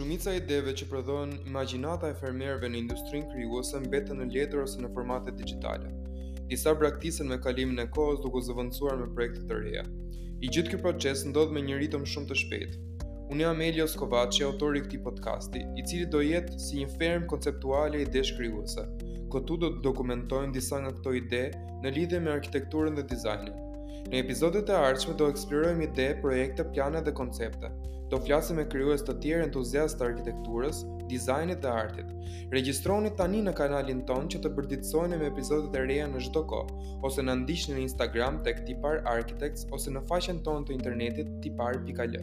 Shumica e ideve që prodhon imagjinata e fermerëve në industrinë krijuese mbeten në letër ose në formate digjitale. Disa braktisen me kalimin e kohës duke u zëvendësuar me projekte të reja. I gjithë ky proces ndodh me një ritëm shumë të shpejtë. Unë jam Elios Kovaçi, autori i këtij podcasti, i cili do jetë si një fermë konceptuale idesh krijuese. Këtu do të dokumentojmë disa nga këto ide në lidhje me arkitekturën dhe dizajnin. Në epizodet e ardhshme do eksplorojmë ide, projekte, plane dhe koncepte. Do flasim me krijues të tjerë entuziastë të arkitekturës, dizajnit dhe artit. Regjistrohuni tani në kanalin tonë që të përditësoheni me epizodet e reja në çdo kohë, ose na ndiqni në Instagram tek Tipar Architects ose në faqen tonë të internetit tipar.al.